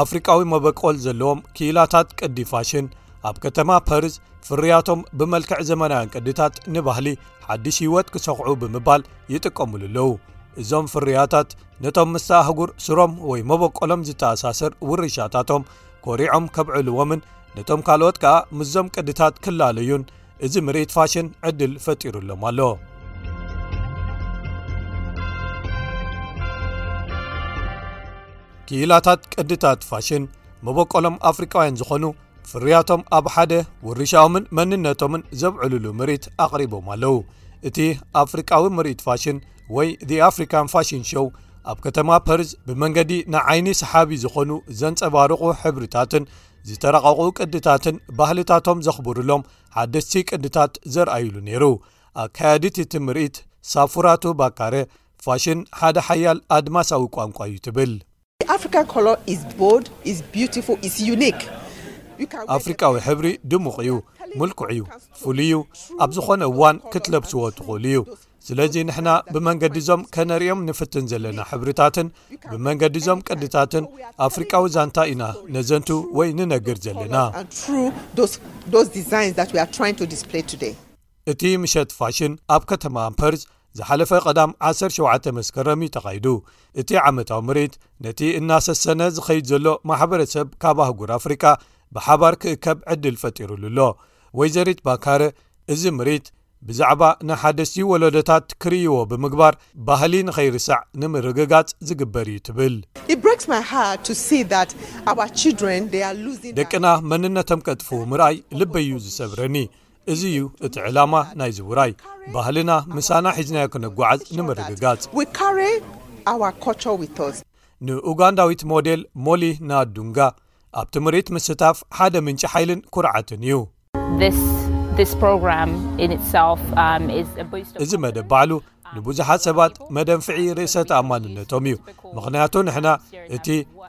ኣፍሪቃዊ መበቆል ዘለዎም ክኢላታት ቅዲ ፋሽን ኣብ ከተማ ፐርዝ ፍርያቶም ብመልክዕ ዘመናያን ቅድታት ንባህሊ ሓድሽ ህይወት ክሰኽዑ ብምባል ይጥቀምሉ ኣለዉ እዞም ፍርያታት ነቶም ምስ ኣህጉር ስሮም ወይ መበቆሎም ዝተኣሳሰር ውርሻታቶም ኮሪዖም ከብዕልዎምን ነቶም ካልኦት ከኣ ምስዞም ቅድታት ክላለዩን እዚ ምርኢት ፋሽን ዕድል ፈጢሩሎም ኣሎ ክኢላታት ቅድታት ፋሽን መበቆሎም ኣፍሪቃውያን ዝኾኑ ፍርያቶም ኣብ ሓደ ውርሻኦምን መንነቶምን ዘብዕሉሉ ምርኢት ኣቕሪቦም ኣለዉ እቲ ኣፍሪቃዊ ምርኢት ፋሽን ወይ ዚ ኣፍሪካን ፋሽን ሾው ኣብ ከተማ ፐርዝ ብመንገዲ ንዓይኒ ሰሓቢ ዝኾኑ ዘንፀባርቑ ሕብርታትን ዝተረቐቑ ቅድታትን ባህልታቶም ዘኽብሩሎም ሓደስቲ ቅድታት ዘርኣይሉ ነይሩ ኣካያዲት እቲ ምርኢት ሳፉራቱ ባካረ ፋሽን ሓደ ሓያል ኣድማሳዊ ቋንቋ እዩ ትብል ኣፍሪካ ኮሎር ኢዝ ቦልድ ኢዝ ቢዩቲፉል ኢዝ ዩኒክ ኣፍሪቃዊ ሕብሪ ድሙቕ እዩ ምልኩዕ እዩ ፍሉይ እዩ ኣብ ዝኾነ እዋን ክትለብስዎ ትኽእሉ እዩ ስለዚ ንሕና ብመንገዲ እዞም ከነርኦም ንፍትን ዘለና ሕብርታትን ብመንገዲ እዞም ቅድታትን ኣፍሪቃዊ ዛንታ ኢና ነዘንቱ ወይ ንነግር ዘለና እቲ ምሸት ፋሽን ኣብ ከተማ ፐርዝ ዝሓለፈ ቀዳም ዓሰርተ ሸውዓተ መስከረም እዩ ተኻይዱ። እቲ ዓመታዊ ምርኢት ነቲ እናሰሰነ ዝኸይድ ዘሎ ማሕበረሰብ ካብ ኣህጉር ኣፍሪቃ ብሓባር ክእከብ ዕድል ፈጢሩሉ ኣሎ። ወይዘሪት ባካረ እዚ ምርኢት ብዛዕባ ንሓደስቲ ወለዶታት ክርእይዎ ብምግባር ባህሊ ንኸይርሳዕ ንምርግጋጽ ዝግበር እዩ ትብል። ደቅና መንነቶም ከጥፍኡ ምርኣይ ልበይ እዩ ዝሰብረኒ። እዚ እዩ እቲ ዕላማ ናይዚ ውራይ ባህልና ምሳና ሒዝናዮ ከነጓዓዝ ንምርግጋጽ። ንኡጋንዳዊት ሞዴል ሞሊ ናዱንጋ ኣብቲ ምርኢት ምስታፍ ሓደ ምንጪ ሓይልን ኩርዓትን እዩ። እዚ መደብ ባዕሉ ንብዙሓት ሰባት መደንፍዒ ርእሰ ተኣማንነቶም እዩ ምኽንያቱ ንሕና እቲ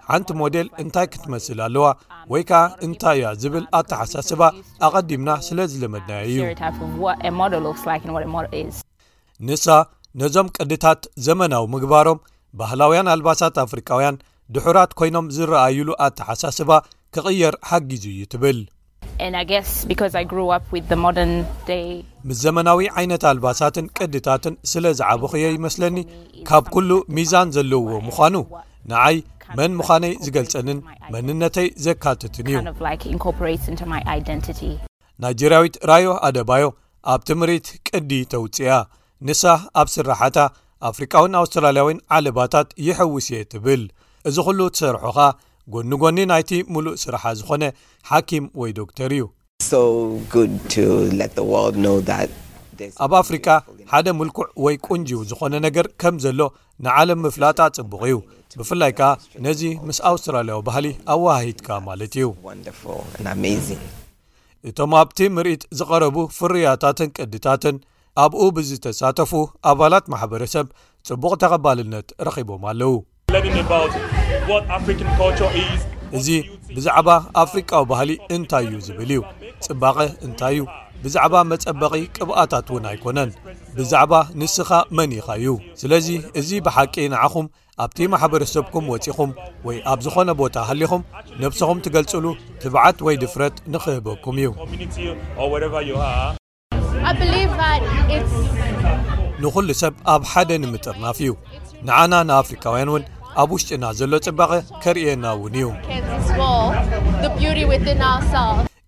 ሓንቲ ሞዴል እንታይ ክትመስል ኣለዋ ወይ ከዓ እንታይ እያ ዝብል ኣተሓሳስባ ኣቐዲምና ስለ ዝለመድናዮ እዩ ንሳ ነዞም ቅድታት ዘመናዊ ምግባሮም ባህላውያን ኣልባሳት ኣፍሪካውያን ድሑራት ኮይኖም ዝረኣዩሉ ኣተሓሳስባ ክቕየር ሓጊዙ እዩ ትብል። ምስ ዘመናዊ ዓይነት ኣልባሳትን ቅድታትን ስለ ዝዓበኹዮ ይመስለኒ ካብ ኩሉ ሚዛን ዘለውዎ ምዃኑ ንዓይ መን ምዃነይ ዝገልጸንን መንነተይ ዘካትትን እዩ። ናይጀርያዊት ራዮ ኣደባዮ ኣብቲ ምርኢት ቅዲ ተውጽእያ። ንሳ ኣብ ስራሓታ ኣፍሪቃዊን ኣውስትራልያዊን ዓለባታት ይሐውስ እየ ትብል እዚ ኩሉ ትሰርሖ ኸኣ ጎኒ ጎኒ ናይቲ ምሉእ ስራሓ ዝኾነ ሓኪም ወይ ዶክተር እዩ ኣብ ኣፍሪቃ ሓደ ምልኩዕ ወይ ቁንጂው ዝኾነ ነገር ከም ዘሎ ንዓለም ምፍላጣ ጽቡቕ እዩ ብፍላይ ከኣ ነዚ ምስ ኣውስትራልያዊ ባህሊ ኣወሃሂትካ ማለት እዩ እቶም ኣብቲ ምርኢት ዝቐረቡ ፍርያታትን ቅድታትን ኣብኡ ብዝተሳተፉ ኣባላት ማሕበረሰብ ፅቡቕ ተቐባልነት ረኺቦም ኣለው። እዚ ብዛዕባ ኣፍሪቃዊ ባህሊ እንታይ እዩ ዝብል እዩ ፅባቐ እንታይ እዩ ብዛዕባ መፀበቒ ቅብኣታት እውን ኣይኮነን ብዛዕባ ንስኻ መን ኢኻ እዩ ስለዚ እዚ ብሓቂ ንዓኹም ኣብቲ ማሕበረሰብኩም ወፂኹም ወይ ኣብ ዝኾነ ቦታ ሃሊኹም ነብስኹም ትገልፅሉ ትብዓት ወይ ድፍረት ንኽህበኩም እዩ። ንዅሉ ሰብ ኣብ ሓደ ንምጥርናፍ እዩ ንዓና ንኣፍሪካውያን እውን ኣብ ውሽጢና ዘሎ ጽባቐ ከርእየና እውን እዩ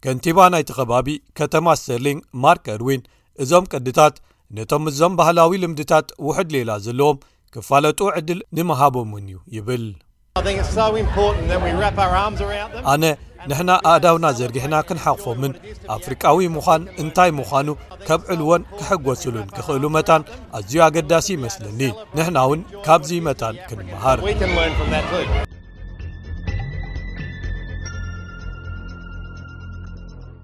ከንቲባ ናይቲ ኸባቢ ከተማ ስተርሊንግ ማርክ እርዊን እዞም ቅድታት ነቶም ምስዞም ባህላዊ ልምድታት ውሕድ ሌላ ዘለዎም ክፋለጡ ዕድል ንምሃቦም እውን እዩ ይብል ኣነ ንሕና ኣእዳውና ዘርጊሕና ክንሓቕፎምን ኣፍሪቃዊ ምዃን እንታይ ምዃኑ ከብዕልዎን ክሕጐስሉን ክኽእሉ መታን ኣዝዩ ኣገዳሲ ይመስለኒ ንሕና እውን ካብዚ መታን ክንምሃር